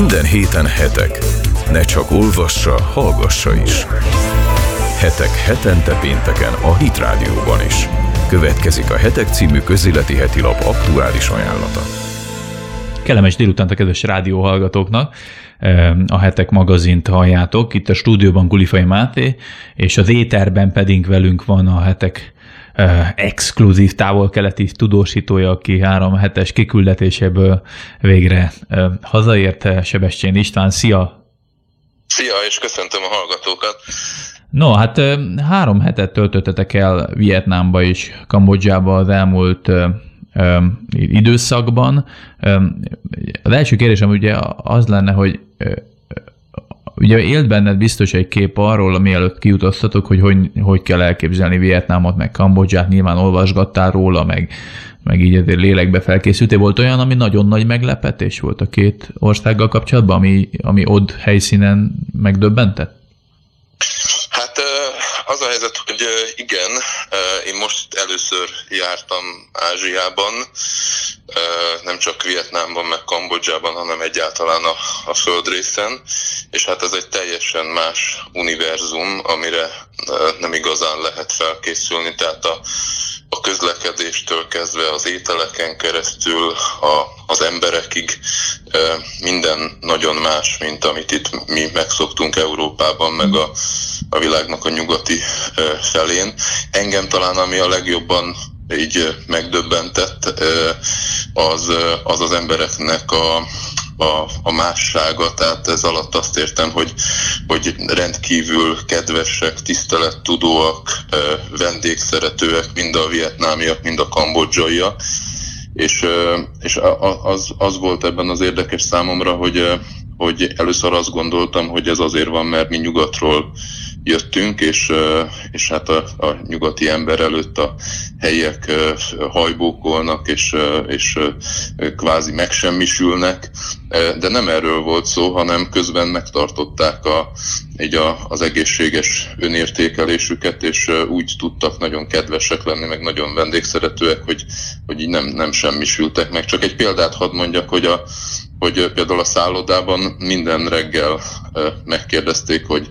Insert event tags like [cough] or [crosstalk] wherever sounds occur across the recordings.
Minden héten hetek. Ne csak olvassa, hallgassa is. Hetek hetente pénteken a Hit Rádióban is. Következik a Hetek című közéleti heti lap aktuális ajánlata. Kellemes délutánt a kedves rádióhallgatóknak. A Hetek magazint halljátok. Itt a stúdióban Gulifai Máté, és az éterben pedig velünk van a Hetek exkluzív távol-keleti tudósítója, aki három hetes kiküldetéséből végre hazaért, Sebestyén István. Szia! Szia, és köszöntöm a hallgatókat! No, hát három hetet töltöttetek el Vietnámba és Kambodzsába az elmúlt időszakban. Az első kérdésem ugye az lenne, hogy ugye élt benned biztos egy kép arról, mielőtt kiutaztatok, hogy, hogy hogy kell elképzelni Vietnámot, meg Kambodzsát, nyilván olvasgattál róla, meg, meg így azért lélekbe felkészültél. Volt olyan, ami nagyon nagy meglepetés volt a két országgal kapcsolatban, ami, ami ott helyszínen megdöbbentett? Igen, én most először jártam Ázsiában, nem csak Vietnámban, meg Kambodzsában, hanem egyáltalán a, a földrészen, és hát ez egy teljesen más univerzum, amire nem igazán lehet felkészülni, tehát a, a közlekedéstől kezdve az ételeken keresztül a, az emberekig minden nagyon más, mint amit itt mi megszoktunk Európában, meg a, a világnak a nyugati felén. Engem talán ami a legjobban így megdöbbentett, az az, az embereknek a, a, a mássága, tehát ez alatt azt értem, hogy, hogy rendkívül kedvesek, tisztelettudóak, vendégszeretőek, mind a vietnámiak, mind a kambodzsaiak, és, és az, az volt ebben az érdekes számomra, hogy, hogy először azt gondoltam, hogy ez azért van, mert mi nyugatról jöttünk, és, és hát a, a nyugati ember előtt a helyiek hajbókolnak, és, és kvázi megsemmisülnek, de nem erről volt szó, hanem közben megtartották a, így a, az egészséges önértékelésüket, és úgy tudtak nagyon kedvesek lenni, meg nagyon vendégszeretőek, hogy, hogy így nem, nem semmisültek meg. Csak egy példát hadd mondjak, hogy a, hogy például a szállodában minden reggel megkérdezték, hogy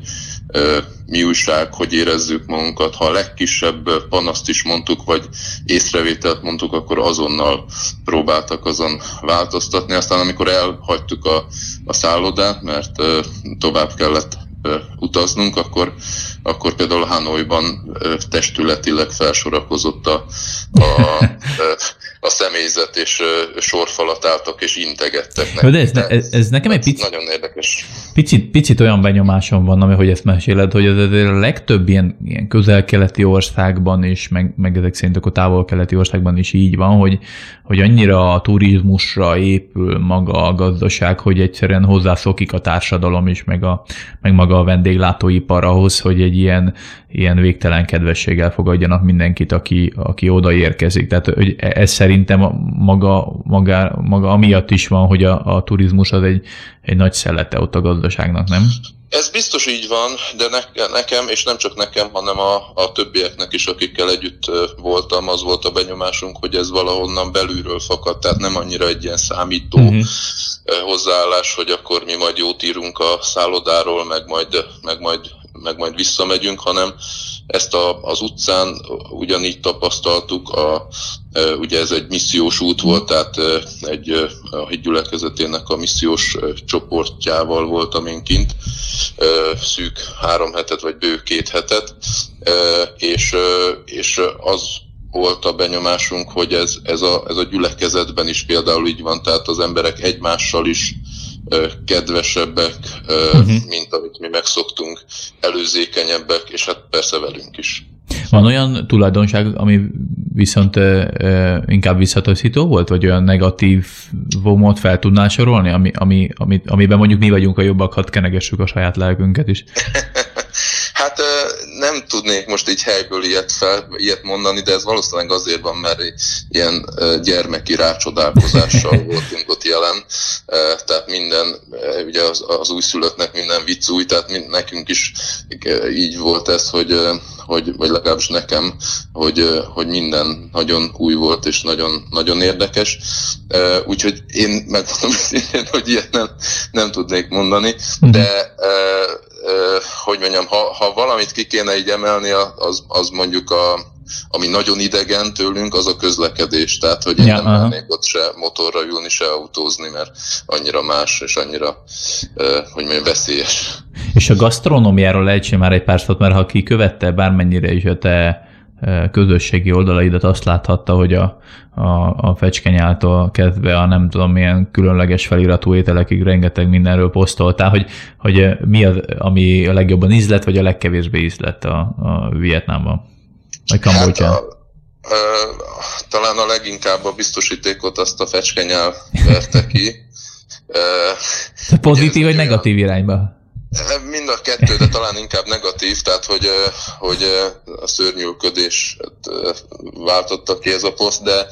mi újság, hogy érezzük magunkat. Ha a legkisebb panaszt is mondtuk, vagy észrevételt mondtuk, akkor azonnal próbáltak azon változtatni. Aztán amikor elhagytuk a, a szállodát, mert tovább kellett utaznunk, akkor, akkor például Hanoiban testületileg felsorakozott a, a, [laughs] a személyzet, és sorfalat álltak, és integettek neki. De ez, ne, ez, ez nekem egy picit, nagyon érdekes. Picit, picit olyan benyomásom van, ami, hogy ezt meséled, hogy ez azért a legtöbb ilyen, ilyen közel-keleti országban is, meg, meg ezek szerint a távol-keleti országban is így van, hogy, hogy annyira a turizmusra épül maga a gazdaság, hogy egyszerűen hozzászokik a társadalom is, meg, a, meg maga a vendéglátóipar ahhoz, hogy egy ilyen, ilyen végtelen kedvességgel fogadjanak mindenkit, aki, aki oda érkezik. Tehát hogy ez szerintem maga, maga, maga amiatt is van, hogy a, a turizmus az egy, egy nagy szellete ott a gazdaságnak, nem? Ez biztos így van, de ne, nekem, és nem csak nekem, hanem a, a többieknek is, akikkel együtt voltam, az volt a benyomásunk, hogy ez valahonnan belülről fakad, tehát nem annyira egy ilyen számító uh-huh. hozzáállás, hogy akkor mi majd jót írunk a szállodáról, meg majd, meg majd meg majd visszamegyünk, hanem ezt a, az utcán ugyanígy tapasztaltuk, a, ugye ez egy missziós út volt, tehát egy a hídgyülekezetének a missziós csoportjával voltam én kint, szűk három hetet, vagy bő két hetet, és, és az volt a benyomásunk, hogy ez, ez, a, ez a gyülekezetben is például így van, tehát az emberek egymással is kedvesebbek, uh-huh. mint amit mi megszoktunk, előzékenyebbek, és hát persze velünk is. Van olyan tulajdonság, ami viszont inkább visszataszító volt, vagy olyan negatív vomot fel tudnál sorolni, ami, ami, ami, amiben mondjuk mi vagyunk a jobbak, hadd kenegessük a saját lelkünket is? [laughs] hát nem nem tudnék most így helyből ilyet, fel, ilyet mondani, de ez valószínűleg azért van, mert ilyen gyermeki rácsodálkozással [laughs] voltunk ott jelen, tehát minden, ugye az, az újszülöttnek minden vicc új, tehát nekünk is így volt ez, hogy, hogy vagy legalábbis nekem, hogy, hogy minden nagyon új volt és nagyon, nagyon érdekes. Úgyhogy én megmondom [laughs] hogy ilyet nem, nem tudnék mondani, de hogy mondjam, ha, ha valamit ki kéne így emelni, az, az mondjuk a, ami nagyon idegen tőlünk, az a közlekedés. Tehát, hogy én ja, nem mennék ott se motorra ülni, se autózni, mert annyira más, és annyira, hogy mondjam, veszélyes. És a gasztronómiáról lejtsél már egy pár szót, mert ha ki követte bármennyire is a te közösségi oldalaidat azt láthatta, hogy a, a, a fecskenyától kezdve a nem tudom milyen különleges feliratú ételekig rengeteg mindenről posztoltál, hogy, hogy mi az, ami a legjobban ízlett, vagy a legkevésbé ízlett a, a Vietnámban, vagy Kambodzsán. Hát a, a, talán a leginkább a biztosítékot azt a fecskenyál verte ki. Pozitív vagy negatív irányba? Mind a kettő, de talán inkább negatív, tehát hogy, hogy a szörnyűködés váltotta ki ez a poszt, de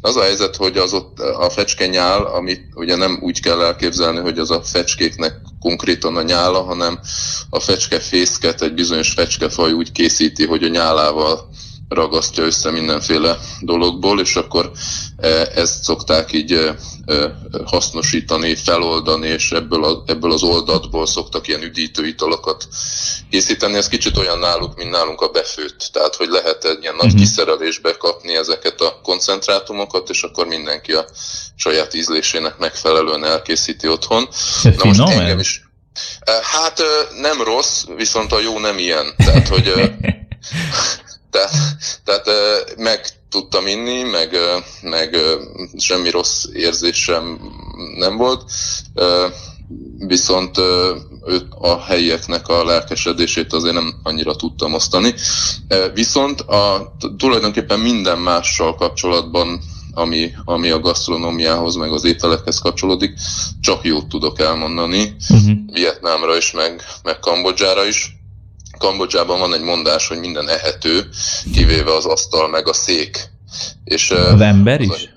az a helyzet, hogy az ott a fecske nyál, amit ugye nem úgy kell elképzelni, hogy az a fecskéknek konkrétan a nyála, hanem a fecskefészket egy bizonyos fecskefaj úgy készíti, hogy a nyálával ragasztja össze mindenféle dologból, és akkor ezt szokták így hasznosítani, feloldani, és ebből, a, ebből az oldatból szoktak ilyen üdítő italokat készíteni. Ez kicsit olyan náluk, mint nálunk a befőtt. Tehát, hogy lehet egy ilyen nagy uh-huh. kiszerelésbe kapni ezeket a koncentrátumokat, és akkor mindenki a saját ízlésének megfelelően elkészíti otthon. Na most engem is. Hát nem rossz, viszont a jó nem ilyen. Tehát, hogy [laughs] tehát, tehát meg tudtam inni, meg, meg semmi rossz érzésem nem volt, viszont a helyieknek a lelkesedését azért nem annyira tudtam osztani. Viszont a, tulajdonképpen minden mással kapcsolatban, ami, ami a gasztronómiához, meg az ételekhez kapcsolódik, csak jót tudok elmondani, uh-huh. Vietnámra is, meg, meg Kambodzsára is. Kambodzsában van egy mondás, hogy minden ehető, kivéve az asztal meg a szék. És, az ember is?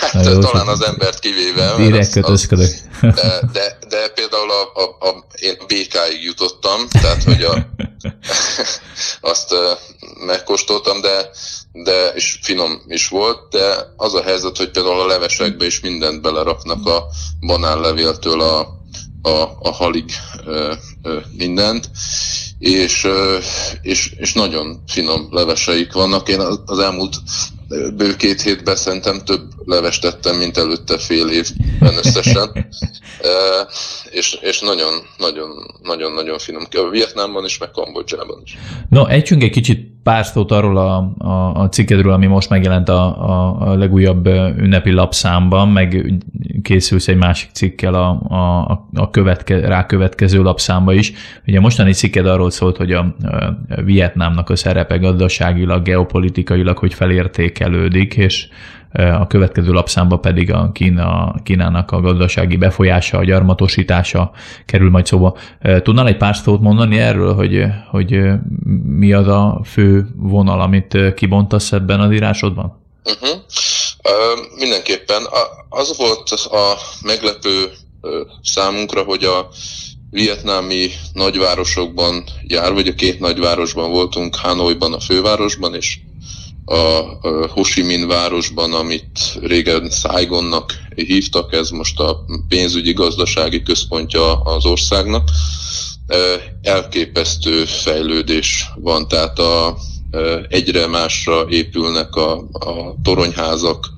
Hát jó, talán az embert kivéve. Direkt kötözködök. De, de, de például a, a, a, én békáig jutottam, tehát hogy a, [laughs] azt megkóstoltam, de, de és finom is volt, de az a helyzet, hogy például a levesekbe is mindent beleraknak a banánlevéltől a, a, a halig mindent, és, és, és nagyon finom leveseik vannak. Én az elmúlt bő két hétben szerintem több levest tettem, mint előtte fél évben összesen. e, [laughs] és, és nagyon, nagyon, nagyon, nagyon finom. A Vietnámban is, meg Kambodzsában is. No, ejtsünk egy kicsit pár szót arról a, a, a cikkedről, ami most megjelent a, a, a legújabb ünnepi lapszámban, meg készülsz egy másik cikkel a, a, a követke, rá következő lapszámba is. Ugye a mostani cikked arról szólt, hogy a, a Vietnámnak a szerepe gazdaságilag, geopolitikailag, hogy felértékelődik, és a következő lapszámba pedig a Kína, Kínának a gazdasági befolyása, a gyarmatosítása kerül majd szóba. Tudnál egy pár szót mondani erről, hogy, hogy mi az a fő vonal, amit kibontasz ebben az írásodban? Uh-huh. Uh, mindenképpen. Az volt a meglepő számunkra, hogy a vietnámi nagyvárosokban jár, vagy a két nagyvárosban voltunk, Hanoiban, a fővárosban, és a Ho Chi Minh városban, amit régen Saigonnak hívtak, ez most a pénzügyi gazdasági központja az országnak. Elképesztő fejlődés van, tehát a, egyre másra épülnek a, a toronyházak,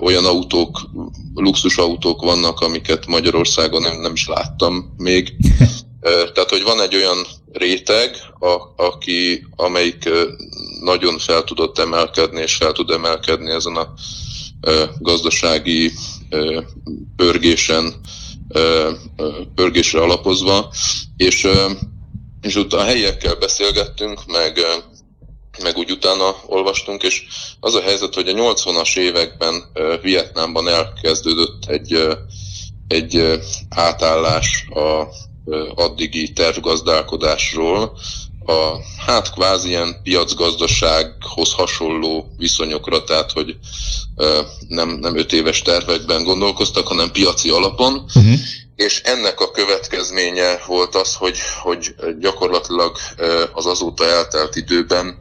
olyan autók, luxusautók vannak, amiket Magyarországon nem, nem is láttam még. [laughs] Tehát, hogy van egy olyan réteg, a, aki, amelyik nagyon fel tudott emelkedni, és fel tud emelkedni ezen a gazdasági pörgésen, pörgésre alapozva, és, és utána a helyiekkel beszélgettünk, meg, meg úgy utána olvastunk, és az a helyzet, hogy a 80-as években Vietnámban elkezdődött egy, egy átállás a addigi tervgazdálkodásról a hát kvázi ilyen piacgazdasághoz hasonló viszonyokra, tehát hogy nem, nem öt éves tervekben gondolkoztak, hanem piaci alapon, uh-huh. és ennek a következménye volt az, hogy, hogy gyakorlatilag az azóta eltelt időben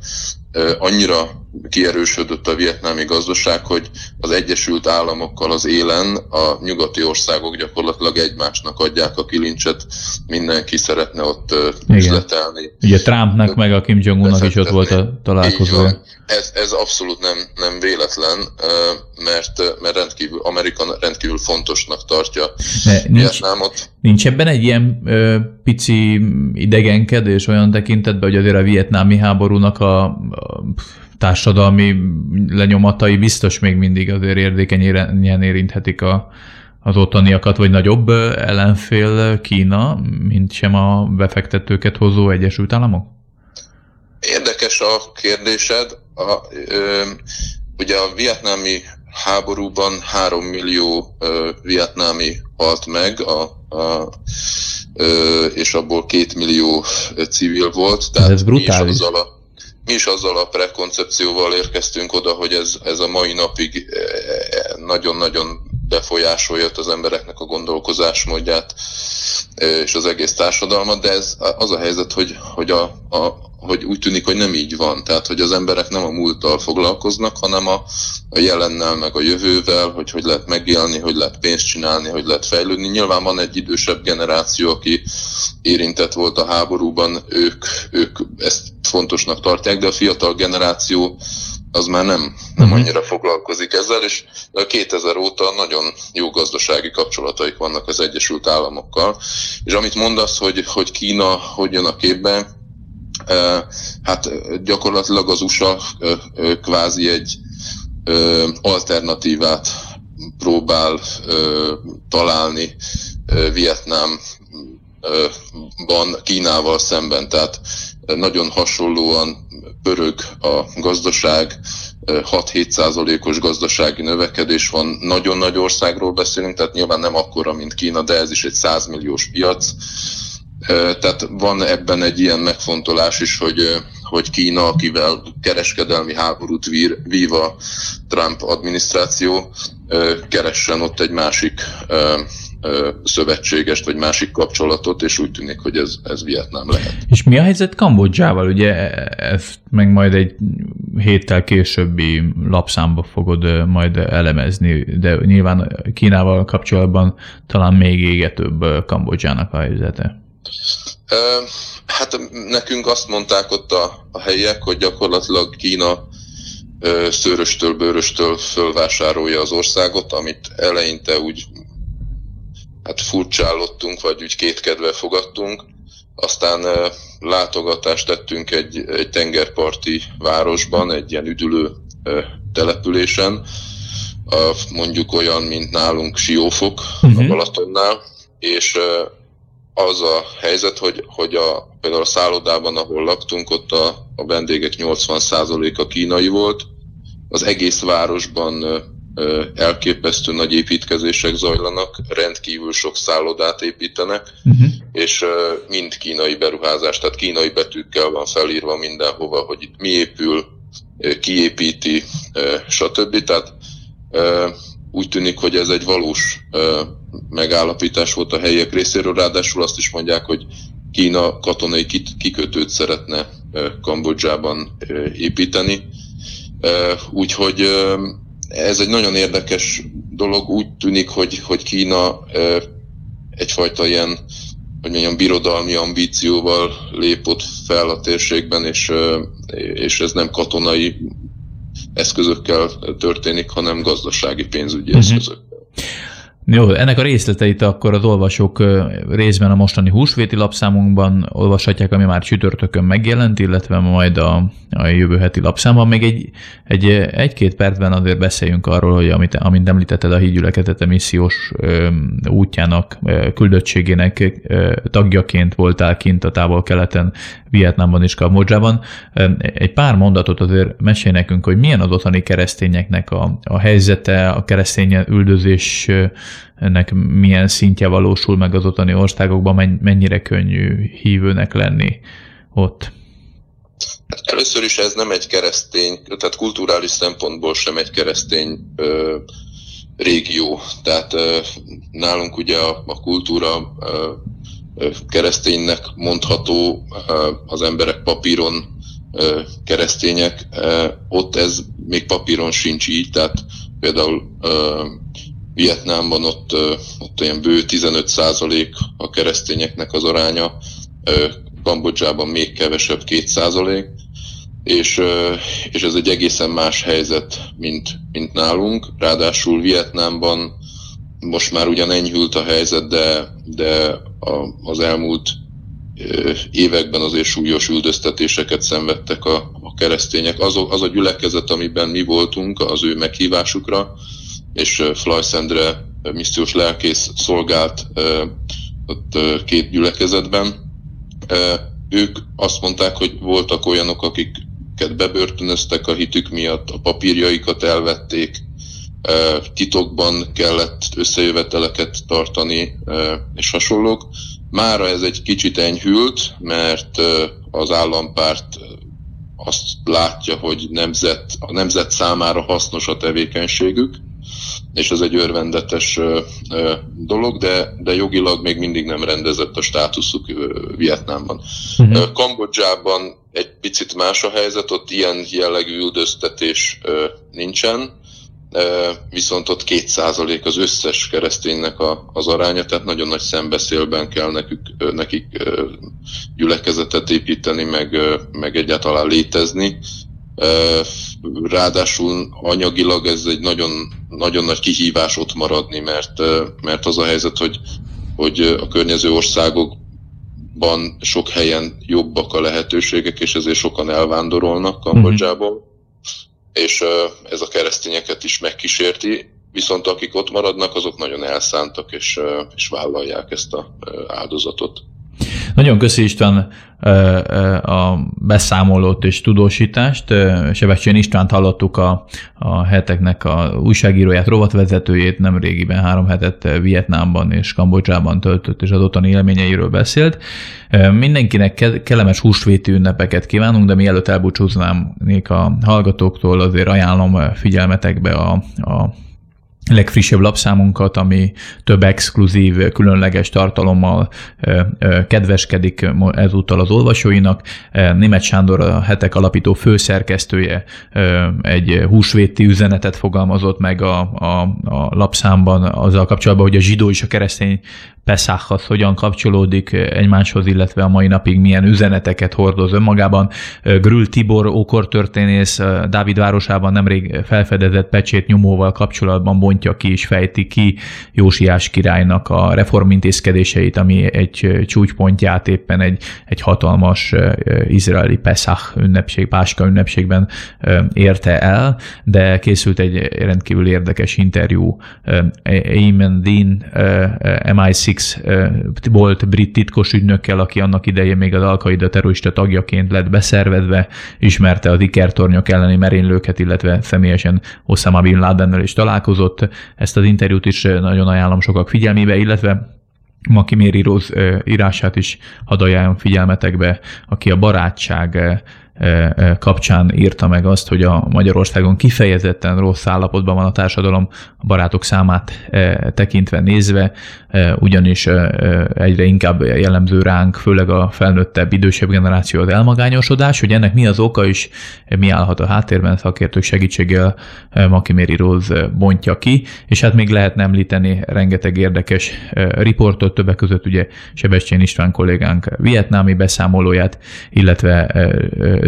annyira kierősödött a vietnámi gazdaság, hogy az Egyesült Államokkal az élen a nyugati országok gyakorlatilag egymásnak adják a kilincset, mindenki szeretne ott Igen. üzletelni. Ugye Trumpnak meg a Kim Jong-unnak is ott volt a találkozó. Ez, ez abszolút nem, nem véletlen, mert, mert rendkívül, Amerika rendkívül fontosnak tartja nincs, Vietnámot. Nincs ebben egy ilyen ö, pici idegenkedés olyan tekintetben, hogy azért a vietnámi háborúnak a, a társadalmi lenyomatai biztos még mindig azért érzékenyen érinthetik a, az ottaniakat, vagy nagyobb ellenfél Kína, mint sem a befektetőket hozó Egyesült Államok? Érdekes a kérdésed. A, ö, ugye a vietnámi háborúban három millió ö, vietnámi halt meg, a, a, ö, és abból két millió civil volt. Tehát Ez brutális. Mi is a, mi is azzal a prekoncepcióval érkeztünk oda, hogy ez, ez a mai napig e, e, nagyon-nagyon befolyásolja az embereknek a gondolkozásmódját és az egész társadalmat, de ez az a helyzet, hogy, hogy, a, a, hogy úgy tűnik, hogy nem így van. Tehát, hogy az emberek nem a múlttal foglalkoznak, hanem a, a jelennel, meg a jövővel, hogy hogy lehet megélni, hogy lehet pénzt csinálni, hogy lehet fejlődni. Nyilván van egy idősebb generáció, aki érintett volt a háborúban, ők, ők ezt fontosnak tartják, de a fiatal generáció az már nem, nem mhm. annyira foglalkozik ezzel, és 2000 óta nagyon jó gazdasági kapcsolataik vannak az Egyesült Államokkal. És amit mondasz, hogy, hogy Kína hogy jön a képbe, hát gyakorlatilag az USA kvázi egy alternatívát próbál találni Vietnám van Kínával szemben, tehát nagyon hasonlóan pörög a gazdaság, 6-7 százalékos gazdasági növekedés van. Nagyon nagy országról beszélünk, tehát nyilván nem akkora, mint Kína, de ez is egy 100 milliós piac. Tehát van ebben egy ilyen megfontolás is, hogy, hogy Kína, akivel kereskedelmi háborút vír, vív a Trump adminisztráció, keressen ott egy másik szövetségest, vagy másik kapcsolatot, és úgy tűnik, hogy ez, ez Vietnám lehet. És mi a helyzet Kambodzsával? Ugye ezt meg majd egy héttel későbbi lapszámba fogod majd elemezni, de nyilván Kínával kapcsolatban talán még égetőbb Kambodzsának a helyzete. Hát nekünk azt mondták ott a, a helyiek, hogy gyakorlatilag Kína szőröstől, bőröstől fölvásárolja az országot, amit eleinte úgy hát furcsálottunk, vagy úgy kétkedve fogadtunk. Aztán látogatást tettünk egy, egy tengerparti városban, egy ilyen üdülő településen, mondjuk olyan, mint nálunk Siófok uh-huh. a. Balatonnál, és az a helyzet, hogy, hogy a, például a szállodában, ahol laktunk, ott a, a vendégek 80%-a kínai volt, az egész városban elképesztő nagy építkezések zajlanak, rendkívül sok szállodát építenek, uh-huh. és mind kínai beruházás, tehát kínai betűkkel van felírva mindenhova, hogy itt mi épül, kiépíti, stb. Tehát úgy tűnik, hogy ez egy valós megállapítás volt a helyiek részéről, ráadásul azt is mondják, hogy Kína katonai kikötőt szeretne Kambodzsában építeni. Úgyhogy ez egy nagyon érdekes dolog, úgy tűnik, hogy, hogy Kína egyfajta ilyen, hogy mondjam, birodalmi ambícióval lépott fel a térségben, és, és ez nem katonai eszközökkel történik, hanem gazdasági pénzügyi uh-huh. eszközökkel. Jó, ennek a részleteit akkor az olvasók részben a mostani húsvéti lapszámunkban olvashatják, ami már csütörtökön megjelent, illetve majd a, a jövő heti lapszámban. Még egy, egy, egy-két percben azért beszéljünk arról, hogy amit, amint említetted a hídgyülekezete missziós ö, útjának, ö, küldöttségének ö, tagjaként voltál kint a távol-keleten, Vietnámban és Kambodzsában. Egy pár mondatot azért mesélj nekünk, hogy milyen az otthoni keresztényeknek a, a helyzete, a keresztény üldözés ennek milyen szintje valósul meg az ottani országokban, mennyire könnyű hívőnek lenni ott. Hát először is ez nem egy keresztény, tehát kulturális szempontból sem egy keresztény ö, régió. Tehát ö, nálunk ugye a, a kultúra ö, kereszténynek mondható, ö, az emberek papíron ö, keresztények, ö, ott ez még papíron sincs így, tehát például ö, Vietnámban ott, ott olyan bő 15% a keresztényeknek az aránya, Kambodzsában még kevesebb, 2 és, és ez egy egészen más helyzet, mint, mint nálunk. Ráadásul Vietnámban most már ugyan enyhült a helyzet, de, de a, az elmúlt években azért súlyos üldöztetéseket szenvedtek a, a keresztények. Az, az a gyülekezet, amiben mi voltunk az ő meghívásukra, és Flajszendre missziós lelkész szolgált ott két gyülekezetben, ők azt mondták, hogy voltak olyanok, akiket bebörtönöztek a hitük miatt, a papírjaikat elvették, titokban kellett összejöveteleket tartani, és hasonlók. Mára ez egy kicsit enyhült, mert az állampárt azt látja, hogy nemzet, a nemzet számára hasznos a tevékenységük, és ez egy örvendetes dolog, de, de jogilag még mindig nem rendezett a státuszuk Vietnámban. Uh-huh. Kambodzsában egy picit más a helyzet, ott ilyen jellegű üldöztetés nincsen, viszont ott két százalék az összes kereszténynek a, az aránya, tehát nagyon nagy szembeszélben kell nekük, nekik gyülekezetet építeni, meg, meg egyáltalán létezni. Ráadásul anyagilag ez egy nagyon, nagyon nagy kihívás ott maradni, mert, mert az a helyzet, hogy, hogy a környező országokban sok helyen jobbak a lehetőségek, és ezért sokan elvándorolnak Kambodzsából, mm-hmm. és ez a keresztényeket is megkísérti, viszont akik ott maradnak, azok nagyon elszántak, és, és vállalják ezt a áldozatot. Nagyon köszi István a beszámolót és tudósítást. Sebestyén Istvánt hallottuk a, a heteknek a újságíróját, rovatvezetőjét, nem régiben három hetet Vietnámban és Kambodzsában töltött, és az ottani élményeiről beszélt. Mindenkinek kellemes húsvéti ünnepeket kívánunk, de mielőtt elbúcsúznám a hallgatóktól, azért ajánlom figyelmetekbe a, a legfrissebb lapszámunkat, ami több exkluzív, különleges tartalommal kedveskedik ezúttal az olvasóinak. Német Sándor, a hetek alapító főszerkesztője egy húsvéti üzenetet fogalmazott meg a, a, a lapszámban azzal kapcsolatban, hogy a zsidó és a keresztény Pesachhoz hogyan kapcsolódik egymáshoz, illetve a mai napig milyen üzeneteket hordoz önmagában. Grül Tibor ókortörténész Dávid városában nemrég felfedezett pecsét nyomóval kapcsolatban bontja ki és fejti ki Jósiás királynak a reformintézkedéseit, ami egy csúcspontját éppen egy, egy hatalmas izraeli Pesach ünnepség, Páska ünnepségben érte el, de készült egy rendkívül érdekes interjú Eamon Dean, MI6 X volt brit titkos ügynökkel, aki annak idején még az Al-Qaida terrorista tagjaként lett beszervezve, ismerte az ikertornyok elleni merénylőket, illetve személyesen Osama Bin Ladennel is találkozott. Ezt az interjút is nagyon ajánlom sokak figyelmébe, illetve Maki Méri Rose írását is hadd ajánlom figyelmetekbe, aki a barátság kapcsán írta meg azt, hogy a Magyarországon kifejezetten rossz állapotban van a társadalom a barátok számát tekintve nézve, ugyanis egyre inkább jellemző ránk, főleg a felnőttebb, idősebb generáció az elmagányosodás, hogy ennek mi az oka is, mi állhat a háttérben, szakértők segítséggel Maki Méri Rose bontja ki, és hát még lehetne említeni rengeteg érdekes riportot, többek között ugye Sebestyén István kollégánk vietnámi beszámolóját, illetve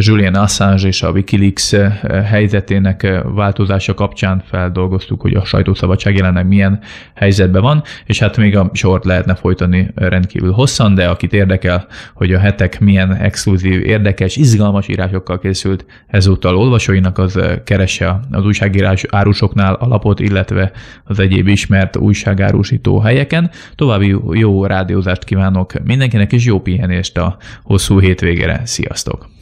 Julian Assange és a Wikileaks eh, helyzetének eh, változása kapcsán feldolgoztuk, hogy a sajtószabadság jelenleg milyen helyzetben van, és hát még a sort lehetne folytani rendkívül hosszan, de akit érdekel, hogy a hetek milyen exkluzív, érdekes, izgalmas írásokkal készült ezúttal olvasóinak, az eh, keresse az újságírás árusoknál alapot, illetve az egyéb ismert újságárusító helyeken. További jó rádiózást kívánok mindenkinek, és jó pihenést a hosszú hétvégére. Sziasztok!